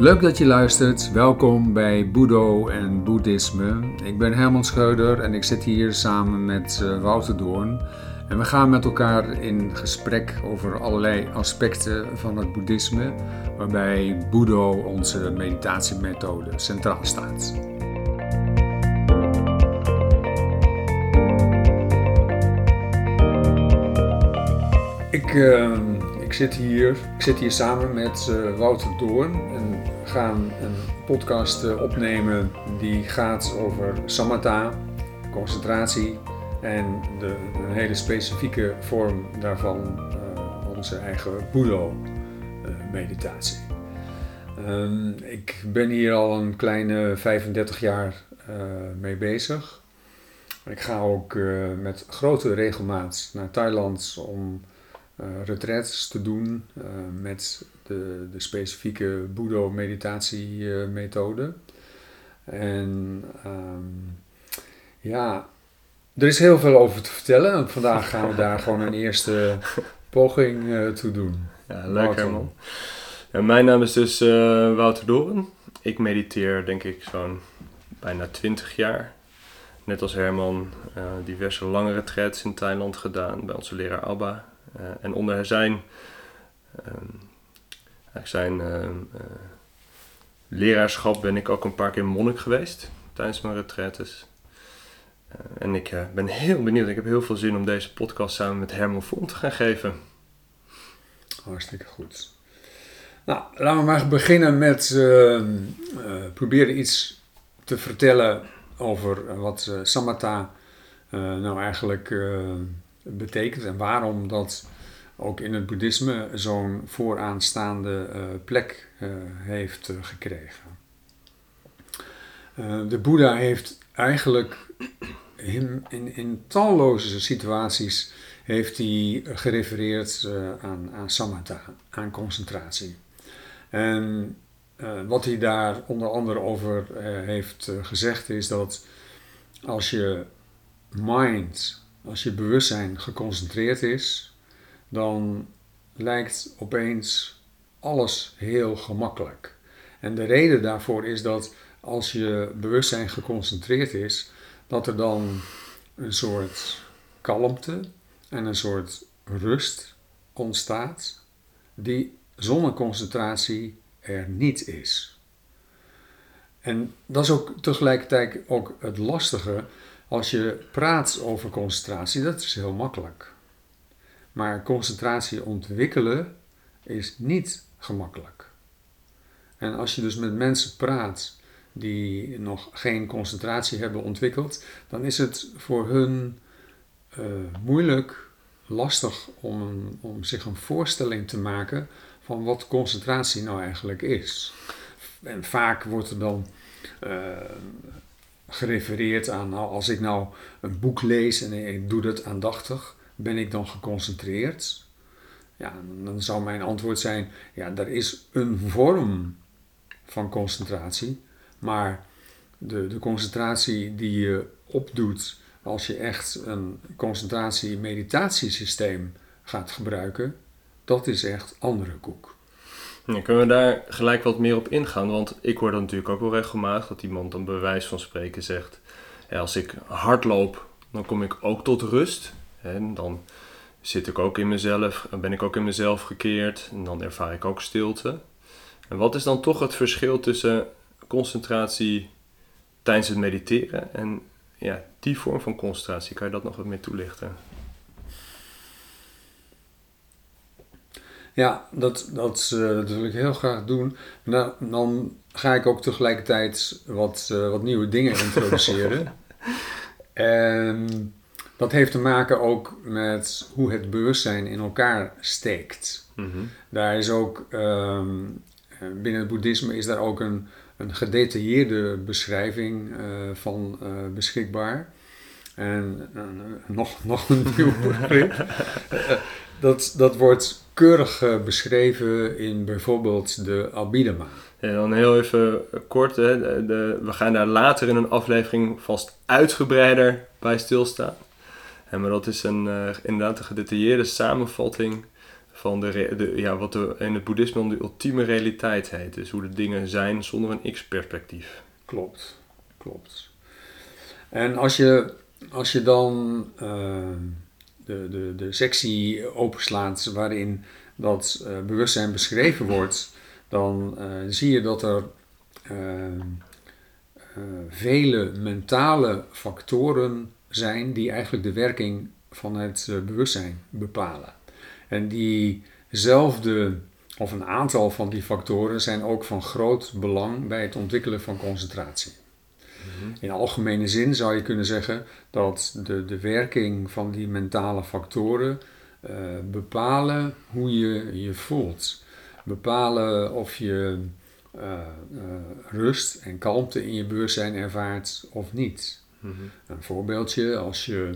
Leuk dat je luistert. Welkom bij Boedo en Boeddhisme. Ik ben Herman Scheuder en ik zit hier samen met uh, Wouter Doorn. En we gaan met elkaar in gesprek over allerlei aspecten van het boeddhisme, waarbij Boedo, onze meditatiemethode, centraal staat. Ik, uh, ik, zit hier, ik zit hier samen met uh, Wouter Doorn en gaan een podcast uh, opnemen die gaat over samatha, concentratie en de, een hele specifieke vorm daarvan, uh, onze eigen Budo-meditatie. Um, ik ben hier al een kleine 35 jaar mee bezig. Ik ga ook met grote regelmaat naar Thailand om uh, retraites te doen uh, met de, de specifieke Budo meditatiemethode. en um, ja, er is heel veel over te vertellen. En vandaag gaan we daar gewoon een eerste poging uh, toe doen. Ja, leuk Herman. Ja, mijn naam is dus Wouter Doren. Ik mediteer denk ik zo'n bijna 20 jaar. Net als Herman diverse lange retraites in Thailand gedaan bij onze leraar Abba. Uh, en onder zijn, uh, zijn uh, leraarschap ben ik ook een paar keer monnik geweest tijdens mijn retraites. en ik ben heel benieuwd. Ik heb heel veel zin om deze podcast samen met Herman vorm te gaan geven. Hartstikke goed. Nou, laten we maar beginnen met proberen iets te vertellen over wat samatha nou eigenlijk betekent en waarom dat ook in het boeddhisme zo'n vooraanstaande uh, plek uh, heeft uh, gekregen. de Boeddha heeft eigenlijk in, in, in, talloze situaties heeft hij gerefereerd aan, aan samatha, aan concentratie. En wat hij daar onder andere over heeft gezegd is dat als je mind als je bewustzijn geconcentreerd is, dan lijkt opeens alles heel gemakkelijk. En de reden daarvoor is dat als je bewustzijn geconcentreerd is, dat er dan een soort kalmte en een soort rust ontstaat, die zonder concentratie er niet is. En dat is ook tegelijkertijd ook het lastige als je praat over concentratie, dat is heel makkelijk. Maar concentratie ontwikkelen is niet gemakkelijk. En als je dus met mensen praat die nog geen concentratie hebben ontwikkeld, dan is het voor hun uh, moeilijk, lastig om, om zich een voorstelling te maken van wat concentratie nou eigenlijk is. En vaak wordt er dan uh, gerefereerd aan, nou, als ik nou een boek lees en ik doe dat aandachtig, ben ik dan geconcentreerd? Ja, dan zou mijn antwoord zijn, ja, er is een vorm van concentratie, maar de, de concentratie die je opdoet als je echt een concentratie-meditatiesysteem gaat gebruiken, dat is echt andere koek. Ja, kunnen we daar gelijk wat meer op ingaan? Want ik hoor dan natuurlijk ook wel regelmatig dat iemand dan bewijs van spreken zegt: ja, als ik hard loop, dan kom ik ook tot rust. En dan zit ik ook in mezelf, ben ik ook in mezelf gekeerd en dan ervaar ik ook stilte. En wat is dan toch het verschil tussen concentratie tijdens het mediteren en ja, die vorm van concentratie? Kan je dat nog wat meer toelichten? Ja, dat, dat, uh, dat, wil ik heel graag doen. Nou, dan ga ik ook tegelijkertijd wat, uh, wat nieuwe dingen introduceren. en dat heeft te maken ook met hoe het bewustzijn in elkaar steekt. Mm -hmm. Daar is ook, um, binnen het boeddhisme is daar ook een, een gedetailleerde beschrijving uh, van beschikbaar. En nog, nog een nieuw begrip. dat, dat wordt keurig uh, beschreven in bijvoorbeeld de Abhidhamma. Ja, dan heel even kort. Hè, de, de, we gaan daar later in een aflevering vast uitgebreider bij stilstaan. En maar dat is een, uh, inderdaad een gedetailleerde samenvatting van de, de, ja, wat de, in het boeddhisme dan de ultieme realiteit heet. Dus hoe de dingen zijn zonder een x-perspectief. Klopt, klopt. En als je, als je dan uh, de, de, de sectie openslaat waarin dat uh, bewustzijn beschreven wordt, dan uh, zie je dat er vele mentale factoren zijn die eigenlijk de werking van het bewustzijn bepalen. En diezelfde, of een aantal van die factoren, zijn ook van groot belang bij het ontwikkelen van concentratie. Mhm. In algemene zin zou je kunnen zeggen dat de, de werking van die mentale factoren uh, bepalen hoe je je voelt. Bepalen of je uh, uh, rust en kalmte in je bewustzijn ervaart of niet. Mhm. Een voorbeeldje, als je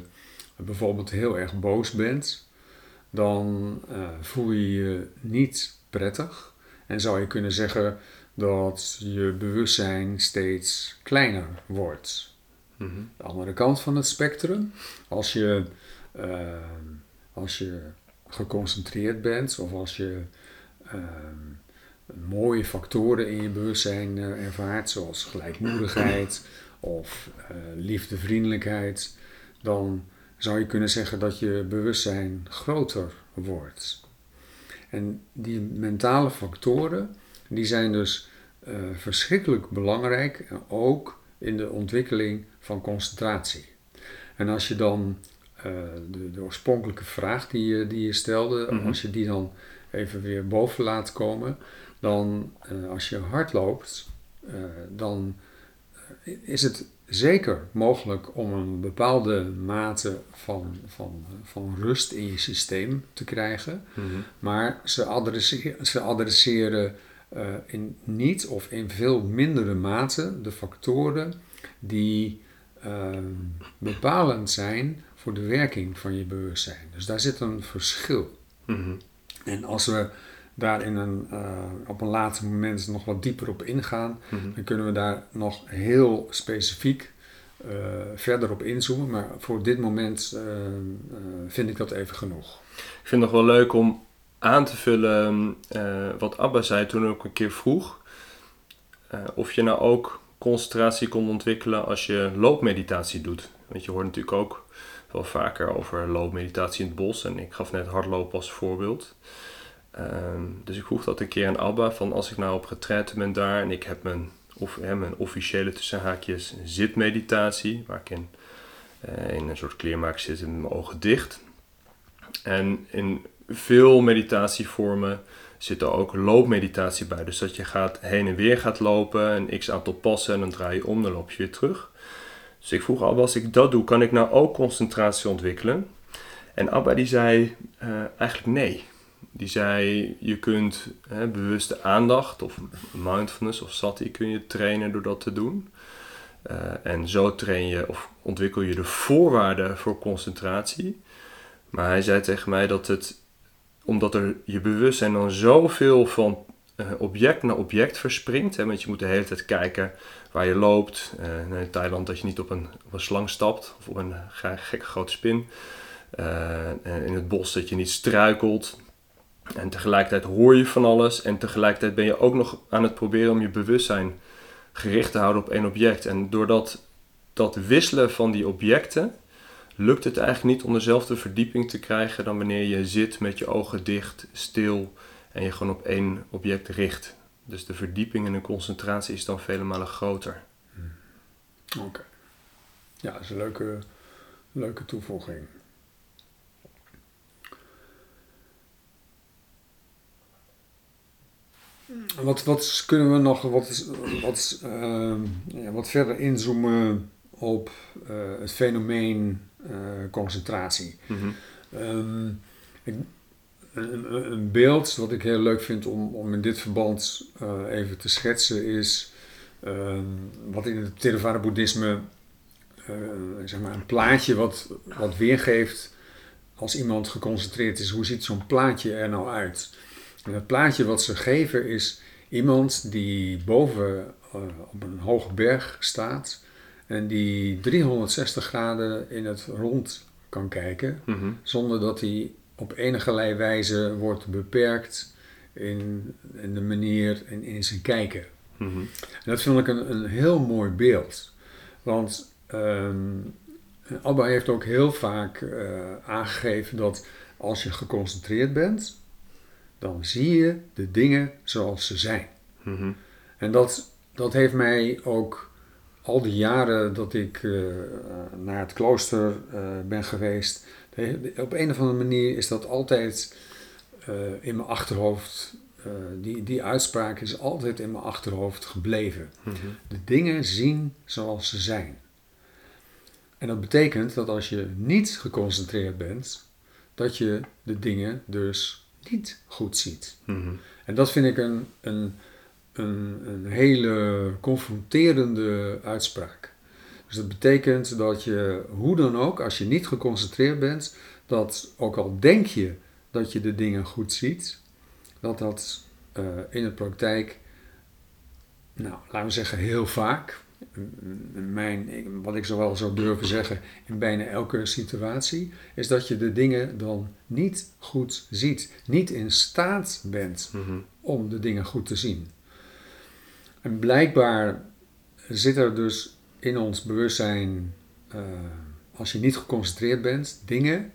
bijvoorbeeld heel erg boos bent, dan voel je je niet prettig. En zou je kunnen zeggen dat je bewustzijn steeds kleiner wordt. Mhm. De andere kant van het spectrum, als je, uh, als je geconcentreerd bent of als je uh, mooie factoren in je bewustzijn ervaart, zoals gelijkmoedigheid of liefde, dan zou je kunnen zeggen dat je bewustzijn groter wordt. En die mentale factoren, die zijn dus uh, verschrikkelijk belangrijk, ook in de ontwikkeling van concentratie. En als je dan uh, de, de, oorspronkelijke vraag die je, die je stelde, mm -hmm. als je die dan even weer boven laat komen, dan uh, als je hard loopt, dan is het zeker mogelijk om een bepaalde mate van, van, van rust in je systeem te krijgen. Mhm. Maar ze adresseren, ze adresseren uh, in niet of in veel mindere mate de factoren die uh, bepalend zijn voor de werking van je bewustzijn. Dus daar zit een verschil. Mm En als we daar in een, uh, op een later moment nog wat dieper op ingaan, mm-hmm. dan kunnen we daar nog heel specifiek uh, verder op inzoomen. Maar voor dit moment vind ik dat even genoeg. Ik vind het nog wel leuk om aan te vullen wat Abba zei toen ook een keer vroeg. of je nou ook concentratie kon ontwikkelen als je loopmeditatie doet. Want je hoort natuurlijk ook wel vaker over loopmeditatie in het bos. En ik gaf net hardlopen als voorbeeld. Um, dus ik vroeg dat een keer aan Abba, van als ik nou op retraite ben daar en ik heb mijn, of, hè, mijn officiële tussenhaakjes zitmeditatie, waar ik in, uh, in een soort kleermaak zit met mijn ogen dicht. En in veel meditatievormen zit er ook loopmeditatie bij. Dus dat je gaat heen en weer gaat lopen, een x aantal passen en dan draai je om, dan loop je weer terug. Dus ik vroeg Abba, als ik dat doe, kan ik nou ook concentratie ontwikkelen? En Abba die zei uh, eigenlijk nee. Die zei, je kunt hè, bewuste aandacht of mindfulness of sati kun je trainen door dat te doen. Uh, en zo train je of ontwikkel je de voorwaarden voor concentratie. Maar hij zei tegen mij dat het, omdat er je bewustzijn dan zoveel van uh, object naar object verspringt. Hè, want je moet de hele tijd kijken waar je loopt. Uh, in Thailand dat je niet op een, op een slang stapt of op een gekke grote spin. in het bos dat je niet struikelt. En tegelijkertijd hoor je van alles en tegelijkertijd ben je ook nog aan het proberen om je bewustzijn gericht te houden op één object. En doordat dat wisselen van die objecten, lukt het eigenlijk niet om dezelfde verdieping te krijgen dan wanneer je zit met je ogen dicht, stil en je gewoon op één object richt. Dus de verdieping en de concentratie is dan vele malen groter. Oké. Ja, dat is een leuke, leuke toevoeging. Wat, wat kunnen we nog wat, wat, uh, ja, wat verder inzoomen op uh, het fenomeen concentratie? Mm -hmm. um, ik, een, een, beeld wat ik heel leuk vind om, om in dit verband even te schetsen is um, wat in het Theravada boeddhisme zeg maar een plaatje wat, wat weergeeft als iemand geconcentreerd is. Hoe ziet zo'n plaatje er nou uit? En het plaatje wat ze geven is iemand die boven uh, op een hoge berg staat en die 360 graden in het rond kan kijken, mm -hmm. zonder dat hij op enige wijze wordt beperkt in, in de manier en in zijn kijken. Mhm. En dat vind ik een, een heel mooi beeld. Want ehm Abba heeft ook heel vaak eh, aangegeven dat als je geconcentreerd bent, dan zie je de dingen zoals ze zijn. Mhm. En dat, dat heeft mij ook al die jaren dat ik eh, naar het klooster eh, ben geweest, op een of andere manier is dat altijd eh, in mijn achterhoofd, die, die uitspraak is altijd in mijn achterhoofd gebleven. Mhm. De dingen zien zoals ze zijn. En dat betekent dat als je niet geconcentreerd bent, dat je de dingen dus niet goed ziet. Mhm. En dat vind ik een, een, een, een hele confronterende uitspraak. Dus dat betekent dat je, hoe dan ook, als je niet geconcentreerd bent, dat ook al denk je dat je de dingen goed ziet, dat dat eh, in de praktijk, nou, laten we zeggen heel vaak, mijn, wat ik zo wel zou durven zeggen, in bijna elke situatie, is dat je de dingen dan niet goed ziet, niet in staat bent Mhm. om de dingen goed te zien. En blijkbaar zit er dus in ons bewustzijn, eh, als je niet geconcentreerd bent, dingen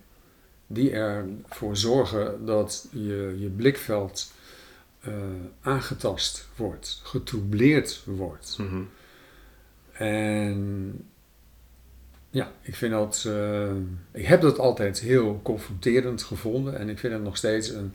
die ervoor zorgen dat je, je blikveld eh, aangetast wordt, getroubleerd wordt. Mhm. En ja, ik vind dat. eh, ik heb dat altijd heel confronterend gevonden en ik vind het nog steeds een,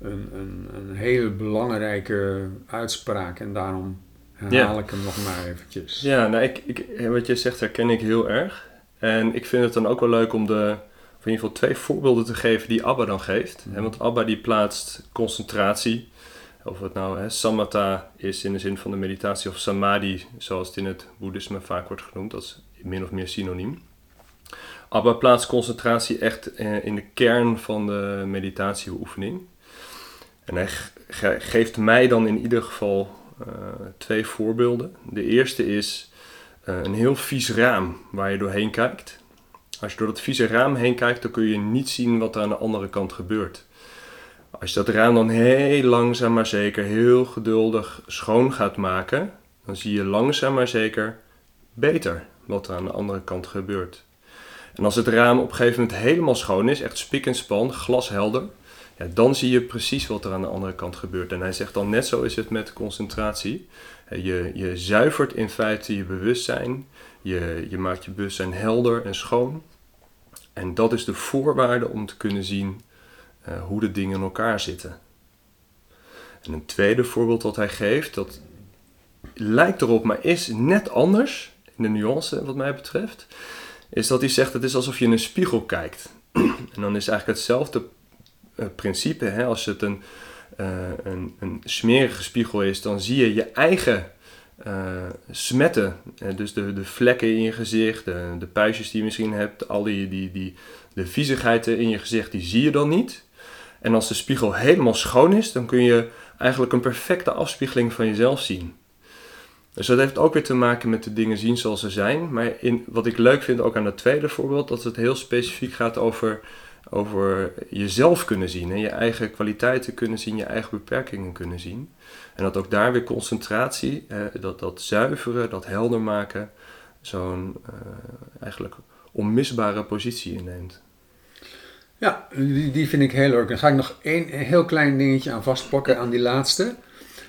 een, een, een hele belangrijke uitspraak en daarom herhaal Ja. ik hem nog maar eventjes. Ja, nou, ik, ik, wat je zegt herken ik heel erg. En ik vind het dan ook wel leuk om de, of in ieder geval twee voorbeelden te geven die Abba dan geeft. Hè, Want Abba die plaatst concentratie, of het nou hè, samatha is in de zin van de meditatie, of samadhi, zoals het in het boeddhisme vaak wordt genoemd. Dat is min of meer synoniem. Abba plaatst concentratie echt eh, in de kern van de meditatieoefening. En hij ge- geeft mij dan in ieder geval eh, twee voorbeelden. De eerste is eh, een heel vies raam waar je doorheen kijkt. Als je door dat vieze raam heen kijkt, dan kun je niet zien wat er aan de andere kant gebeurt. Als je dat raam dan heel langzaam maar zeker, heel geduldig schoon gaat maken, dan zie je langzaam maar zeker beter wat er aan de andere kant gebeurt. En als het raam op een gegeven moment helemaal schoon is, echt spik en span, glashelder, dan zie je precies wat er aan de andere kant gebeurt. En hij zegt dan net zo is het met concentratie. Je, je zuivert in feite je bewustzijn. Je, je maakt je bewustzijn helder en schoon. En dat is de voorwaarde om te kunnen zien eh, hoe de dingen in elkaar zitten. En een tweede voorbeeld dat hij geeft, dat lijkt erop, maar is net anders, in de nuance wat mij betreft, is dat hij zegt het is alsof je in een spiegel kijkt. en dan is eigenlijk hetzelfde principe. Hè? Als het een, eh, een, een smerige spiegel is, dan zie je je eigen eh, smetten. Eh, dus de, de vlekken in je gezicht, de, de puistjes die je misschien hebt, al die, die, die, de viezigheden in je gezicht, die zie je dan niet. En als de spiegel helemaal schoon is, dan kun je eigenlijk een perfecte afspiegeling van jezelf zien. Dus dat heeft ook weer te maken met de dingen zien zoals ze zijn. Maar in, wat ik leuk vind ook aan het tweede voorbeeld, dat het heel specifiek gaat over, over jezelf kunnen zien. En je eigen kwaliteiten kunnen zien, je eigen beperkingen kunnen zien. En dat ook daar weer concentratie, dat, dat zuiveren, dat helder maken, zo'n eh, eigenlijk onmisbare positie inneemt. Ja, die, die vind ik heel leuk. Dan ga ik nog één heel klein dingetje aan vastpakken aan die laatste.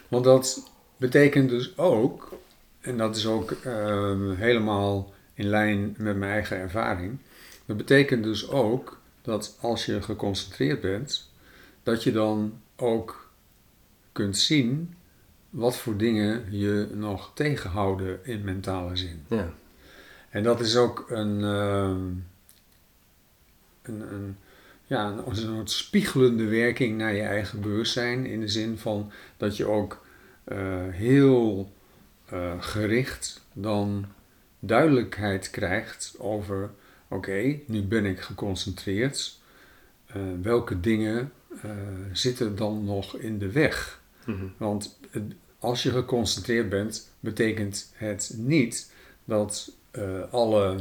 Want dat betekent dus ook, en dat is ook ehm, helemaal in lijn met mijn eigen ervaring. Dat betekent dus ook dat als je geconcentreerd bent, dat je dan ook kunt zien wat voor dingen je nog tegenhouden in mentale zin. Ja, En dat is ook een, ehm, een, een, ja, een, een soort spiegelende werking naar je eigen bewustzijn. In de zin van dat je ook eh, heel eh, gericht dan duidelijkheid krijgt over: oké, nu ben ik geconcentreerd. Eh, welke dingen eh, zitten dan nog in de weg? Mhm. Want het- als je geconcentreerd bent, betekent het niet dat eh, alle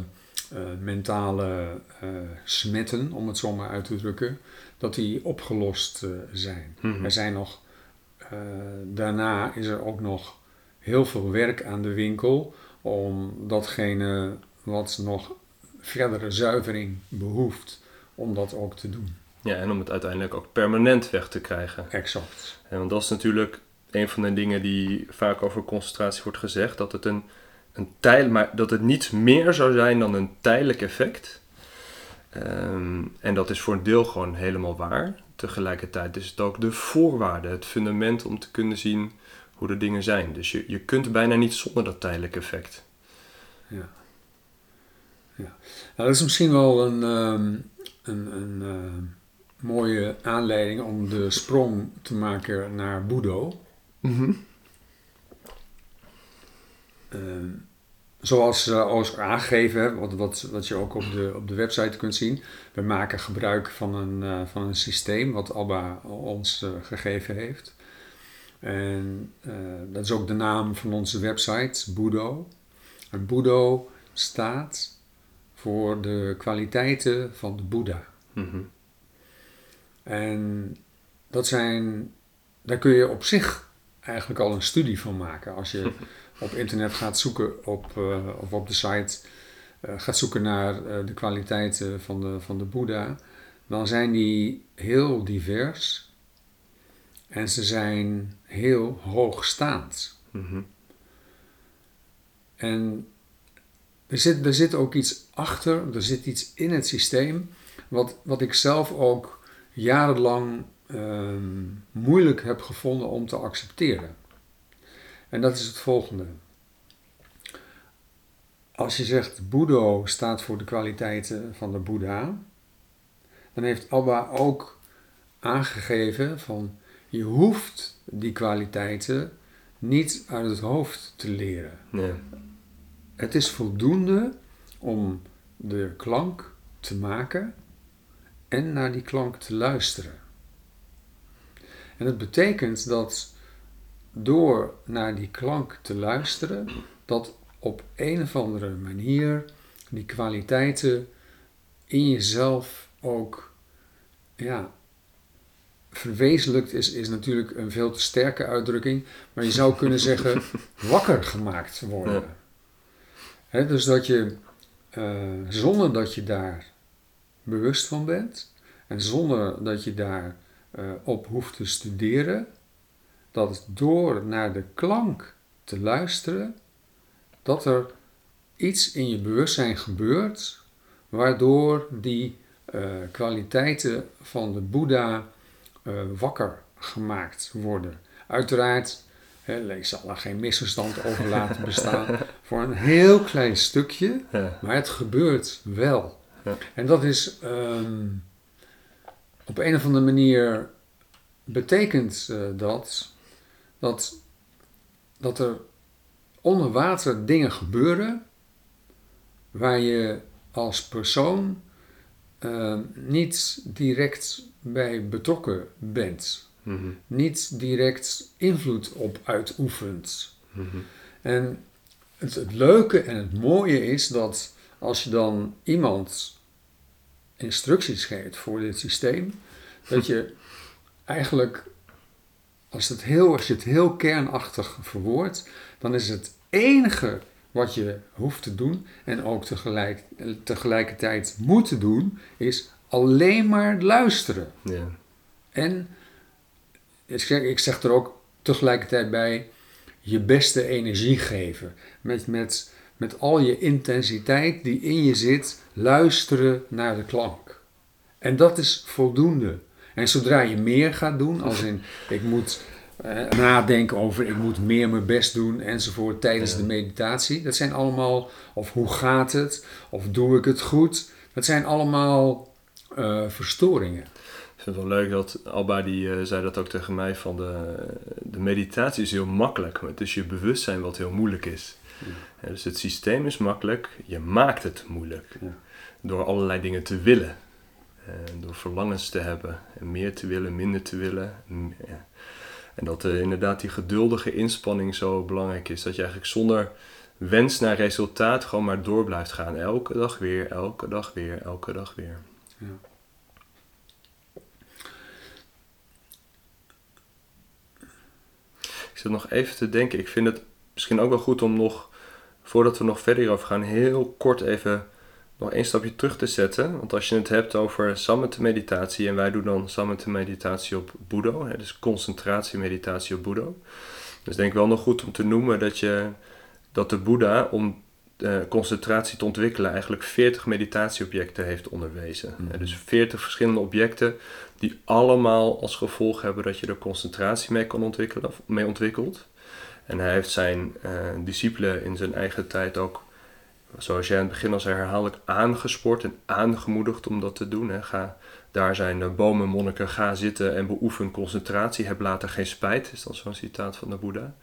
mentale uh, smetten, om het zo maar uit te drukken, dat die opgelost zijn. Mhm. Er zijn nog, daarna is er ook nog heel veel werk aan de winkel om datgene wat nog verdere zuivering behoeft, om dat ook te doen. Ja, en om het uiteindelijk ook permanent weg te krijgen. Exact. En want dat is natuurlijk een van de dingen die vaak over concentratie wordt gezegd, dat het een, een tijl, maar dat het niet meer zou zijn dan een tijdelijk effect. Ehm, en dat is voor een deel gewoon helemaal waar. Tegelijkertijd is het ook de voorwaarde, het fundament om te kunnen zien hoe de dingen zijn. Dus je, je kunt bijna niet zonder dat tijdelijke effect. Ja. Ja. Nou, dat is misschien wel een, ehm, een, een ehm, mooie aanleiding om de sprong te maken naar Budo. Mhm. Ehm, zoals uh, aangegeven, wat, wat, wat je ook op de, op de website kunt zien. We maken gebruik van een, uh, van een systeem wat Alba ons gegeven heeft. En dat is ook de naam van onze website, Budo. En Budo staat voor de kwaliteiten van de Boeddha. Mm En dat zijn, daar kun je op zich eigenlijk al een studie van maken. Als je op internet gaat zoeken op, uh, of op de site uh, gaat zoeken naar uh, de kwaliteiten van de, van de Boeddha, dan zijn die heel divers en ze zijn heel hoogstaand. Mm -hmm. En er zit, er zit ook iets achter, er zit iets in het systeem, wat, wat ik zelf ook jarenlang ehm, moeilijk heb gevonden om te accepteren. En dat is het volgende. Als je zegt Boedo staat voor de kwaliteiten van de Boeddha, dan heeft Abba ook aangegeven van je hoeft die kwaliteiten niet uit het hoofd te leren. Nee. Het is voldoende om de klank te maken en naar die klank te luisteren. En dat betekent dat door naar die klank te luisteren, dat op een of andere manier die kwaliteiten in jezelf ook ja, verwezenlijkt is, is natuurlijk een veel te sterke uitdrukking, maar je zou kunnen zeggen wakker gemaakt worden. Dus dat je uh, zonder dat je daar bewust van bent en zonder dat je daar uh, op hoeft te studeren, dat door naar de klank te luisteren, dat er iets in je bewustzijn gebeurt, waardoor die uh, kwaliteiten van de Boeddha wakker gemaakt worden. Uiteraard, hè, ik zal er geen misverstand over laten bestaan, voor een heel klein stukje, Ja. maar het gebeurt wel. Ja. En dat is um, op een of andere manier betekent uh, dat, dat dat er onder water dingen gebeuren waar je als persoon uh, niet direct bij betrokken bent, Niet direct invloed op uitoefent. En het, het leuke en het mooie is dat als je dan iemand instructies geeft voor dit systeem, dat je eigenlijk, als, het heel, als je het heel kernachtig verwoordt, dan is het enige wat je hoeft te doen en ook tegelijk, tegelijkertijd moet doen, is alleen maar luisteren. Ja. En ik zeg, ik zeg er ook tegelijkertijd bij je beste energie geven. Met, met, met al je intensiteit die in je zit, luisteren naar de klank. En dat is voldoende. En zodra je meer gaat doen, als in ik moet eh, nadenken over ik moet meer mijn best doen enzovoort tijdens Ja. de meditatie. Dat zijn allemaal, of hoe gaat het, of doe ik het goed. Dat zijn allemaal eh, verstoringen. Vind het wel leuk dat Alba die eh, zei dat ook tegen mij van de, de meditatie is heel makkelijk, maar het is je bewustzijn wat heel moeilijk is. Ja. Dus het systeem is makkelijk, je maakt het moeilijk. Ja. Door allerlei dingen te willen. En door verlangens te hebben. En meer te willen, minder te willen. En dat eh, inderdaad die geduldige inspanning zo belangrijk is. Dat je eigenlijk zonder wens naar resultaat gewoon maar door blijft gaan. Elke dag weer, elke dag weer, elke dag weer. Ja. Ik zit nog even te denken. Ik vind het misschien ook wel goed om nog, voordat we nog verder over gaan, heel kort even nog één stapje terug te zetten. Want als je het hebt over sammete meditatie, en wij doen dan sammete meditatie op Budo, hè, dus concentratie-meditatie op Budo. Dus denk wel nog goed om te noemen dat, je, dat de Boeddha, om uh, concentratie te ontwikkelen, eigenlijk 40 meditatieobjecten heeft onderwezen. Mm. dus 40 verschillende objecten die allemaal als gevolg hebben dat je er concentratie mee kan ontwikkelen, of mee ontwikkelt. En hij heeft zijn uh, discipelen in zijn eigen tijd ook, zoals jij aan het begin al zei, herhaaldelijk aangespoord en aangemoedigd om dat te doen. Hè. Ga, daar zijn de bomen, monniken, ga zitten en beoefen concentratie. Heb later geen spijt, is dan zo'n citaat van de Boeddha.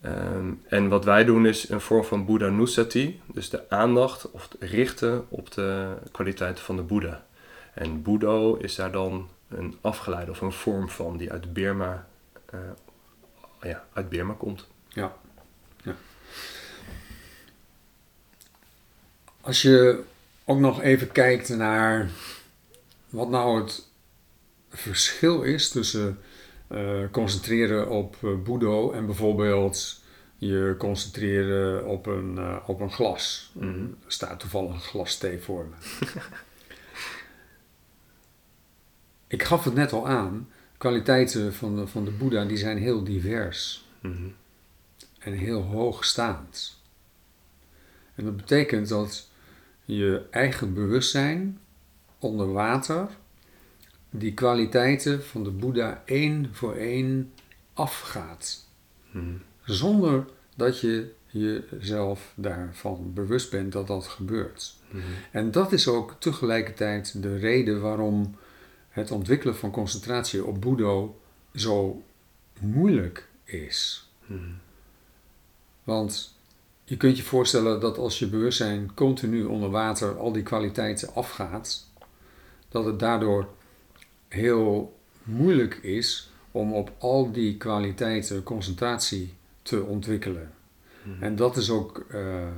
Ehm, en wat wij doen is een vorm van Buddha Nusati, dus de aandacht of richten op de kwaliteiten van de Boeddha. En Budo is daar dan een afgeleide of een vorm van die uit Burma, uh, ja, uit Burma komt. Ja. ja. Als je ook nog even kijkt naar wat nou het verschil is tussen concentreren op uh, Budo en bijvoorbeeld je concentreren op een, uh, op een glas. Mm Er staat toevallig een glas thee voor me. Ik gaf het net al aan, kwaliteiten van de, van de Boeddha die zijn heel divers mm en heel hoogstaand. En dat betekent dat je eigen bewustzijn onder water die kwaliteiten van de Boeddha één voor één afgaat. Hmm. Zonder dat je jezelf daarvan bewust bent dat dat gebeurt. Hmm. En dat is ook tegelijkertijd de reden waarom het ontwikkelen van concentratie op Boedo zo moeilijk is. Hmm. Want je kunt je voorstellen dat als je bewustzijn continu onder water al die kwaliteiten afgaat, dat het daardoor heel moeilijk is om op al die kwaliteiten concentratie te ontwikkelen. Hmm. En dat is ook uh, uh,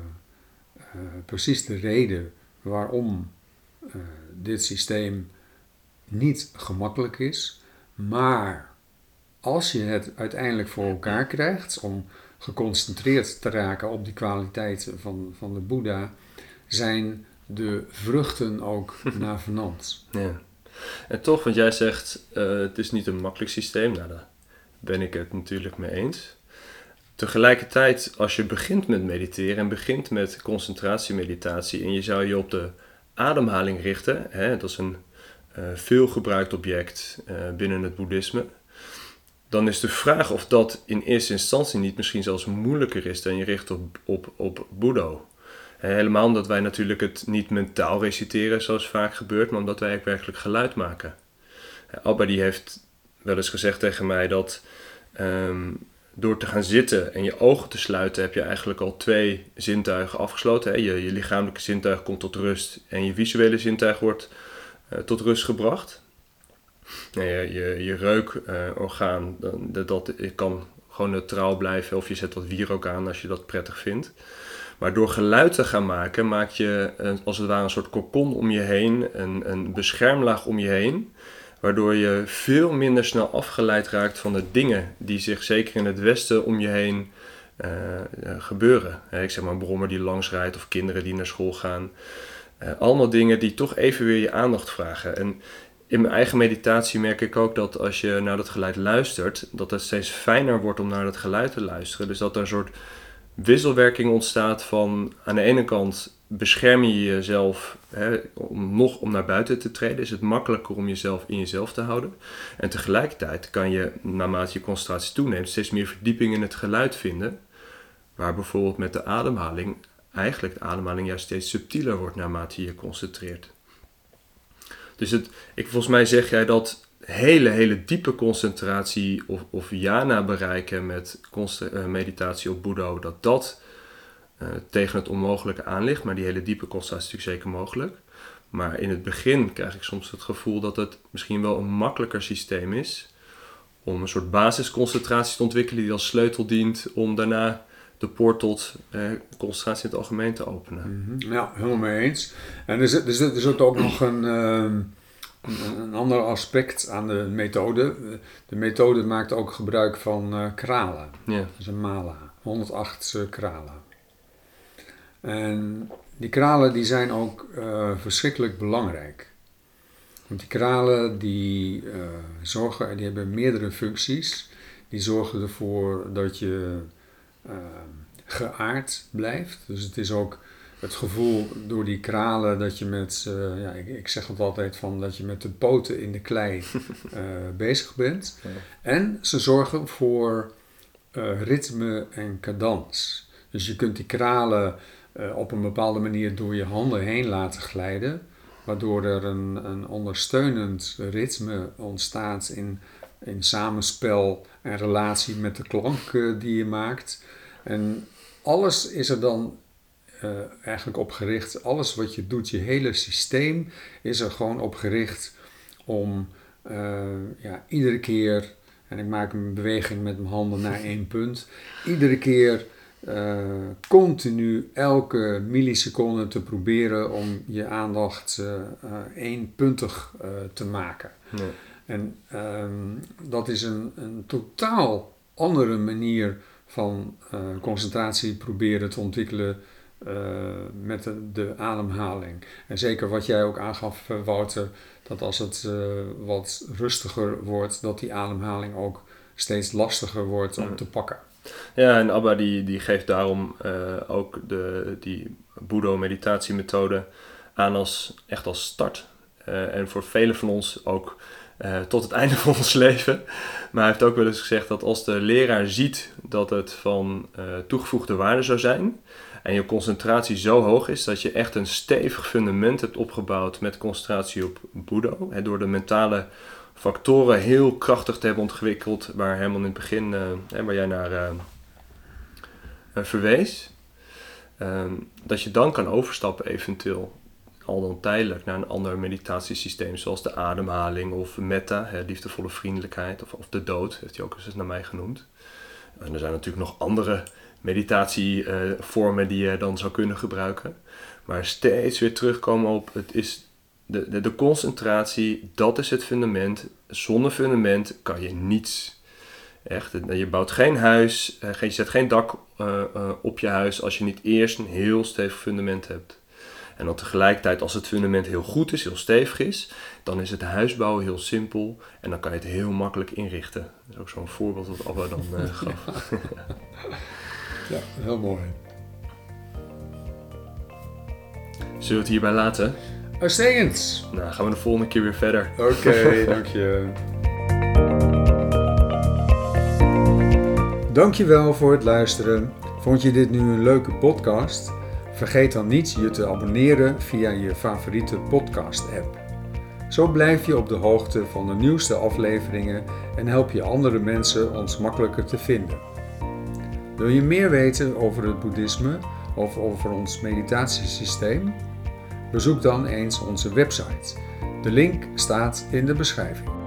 precies de reden waarom uh, dit systeem niet gemakkelijk is. Maar als je het uiteindelijk voor elkaar krijgt om geconcentreerd te raken op die kwaliteiten van, van de Boeddha, zijn de vruchten ook navenant. Ja. En toch, want jij zegt uh, het is niet een makkelijk systeem. Nou, daar ben ik het natuurlijk mee eens. Tegelijkertijd, als je begint met mediteren en begint met concentratiemeditatie en je zou je op de ademhaling richten, hè, dat is een veel gebruikt object uh, binnen het boeddhisme, dan is de vraag of dat in eerste instantie niet misschien zelfs moeilijker is dan je richt op, op, op Boeddho. Helemaal omdat wij natuurlijk het niet mentaal reciteren zoals vaak gebeurt, maar omdat wij ook werkelijk geluid maken. Abba die heeft wel eens gezegd tegen mij dat um, door te gaan zitten en je ogen te sluiten heb je eigenlijk al twee zintuigen afgesloten. Je, je lichamelijke zintuig komt tot rust en je visuele zintuig wordt uh, tot rust gebracht. je, je, je reukorgaan, dat kan gewoon neutraal blijven of je zet wat wierook aan als je dat prettig vindt. Maar door geluid te gaan maken, maak je als het ware een soort kokon om je heen, een, een beschermlaag om je heen. Waardoor je veel minder snel afgeleid raakt van de dingen die zich zeker in het Westen om je heen uh, gebeuren. ik zeg maar een brommer die langs rijdt of kinderen die naar school gaan. Uh, allemaal dingen die toch even weer je aandacht vragen. En in mijn eigen meditatie merk ik ook dat als je naar dat geluid luistert, dat het steeds fijner wordt om naar dat geluid te luisteren. Dus dat er een soort wisselwerking ontstaat van aan de ene kant bescherm je jezelf hè, om nog om naar buiten te treden, is het makkelijker om jezelf in jezelf te houden. En tegelijkertijd kan je, naarmate je concentratie toeneemt, steeds meer verdieping in het geluid vinden. Waar bijvoorbeeld met de ademhaling eigenlijk de ademhaling juist steeds subtieler wordt naarmate je je concentreert. Dus het, ik, volgens mij zeg jij dat hele, hele diepe concentratie of, of jana bereiken met uh, meditatie op Boeddha, dat dat uh, tegen het onmogelijke aan ligt. Maar die hele diepe concentratie is natuurlijk zeker mogelijk. Maar in het begin krijg ik soms het gevoel dat het misschien wel een makkelijker systeem is om een soort basisconcentratie te ontwikkelen die als sleutel dient om daarna de poort tot eh, concentratie in het algemeen te openen. Mhm. Ja, helemaal mee eens. En er zit, er zit, er zit ook nog een, ehm, een, een ander aspect aan de methode. De methode maakt ook gebruik van eh, kralen. Ja. Dat is een mala, 108 eh, kralen. En die kralen die zijn ook eh, verschrikkelijk belangrijk. Want die kralen die zorgen, die hebben meerdere functies. Die zorgen ervoor dat je geaard blijft. Dus het is ook het gevoel door die kralen dat je met, eh, ja, ik, ik zeg het altijd van dat je met de poten in de klei eh, bezig bent. Ja. En ze zorgen voor eh, ritme en cadans. Dus je kunt die kralen op een bepaalde manier door je handen heen laten glijden, waardoor er een, een ondersteunend ritme ontstaat in, in samenspel en relatie met de klank die je maakt. En alles is er dan eh, eigenlijk op gericht, alles wat je doet, je hele systeem is er gewoon op gericht om eh, ja, iedere keer, en ik maak een beweging met mijn handen naar één punt, iedere keer eh, continu elke milliseconde te proberen om je aandacht eenpuntig eh, te maken. En ehm, dat is een, een totaal andere manier van concentratie proberen te ontwikkelen met de, de ademhaling. En zeker wat jij ook aangaf, eh, Wouter, dat als het eh, wat rustiger wordt, dat die ademhaling ook steeds lastiger wordt om te pakken. Ja, en Abba die, die geeft daarom eh, ook de, die Budo-meditatiemethode aan als echt als start. Eh, en voor velen van ons ook eh, tot het einde van ons leven. Maar hij heeft ook wel eens gezegd dat als de leraar ziet dat het van eh, toegevoegde waarde zou zijn. En je concentratie zo hoog is dat je echt een stevig fundament hebt opgebouwd met concentratie op Budo. Hè, door de mentale factoren heel krachtig te hebben ontwikkeld, waar helemaal in het begin, eh, hè, waar jij naar eh, verwees. Ehm, dat je dan kan overstappen eventueel, al dan tijdelijk, naar een ander meditatiesysteem, zoals de ademhaling of metta, hè, liefdevolle vriendelijkheid, of, of de dood, heeft hij ook eens naar mij genoemd. En er zijn natuurlijk nog andere meditatievormen die je dan zou kunnen gebruiken. Maar steeds weer terugkomen op, het is de, de, de concentratie, dat is het fundament. Zonder fundament kan je niets. Echt, je bouwt geen huis, eh, je zet geen dak eh, eh, op je huis als je niet eerst een heel stevig fundament hebt. En dan tegelijkertijd, als het fundament heel goed is, heel stevig is, dan is het huisbouwen heel simpel en dan kan je het heel makkelijk inrichten. Dat is ook zo'n voorbeeld wat Abba dan eh, gaf. Ja, heel mooi. Zullen we het hierbij laten? Uitstekend. Nou, gaan we de volgende keer weer verder. Oké, dank je. Dankjewel voor het luisteren. Vond je dit nu een leuke podcast? Vergeet dan niet je te abonneren via je favoriete podcast-app. Zo blijf je op de hoogte van de nieuwste afleveringen en help je andere mensen ons makkelijker te vinden. Wil je meer weten over het boeddhisme of over ons meditatiesysteem? Bezoek dan eens onze website. De link staat in de beschrijving.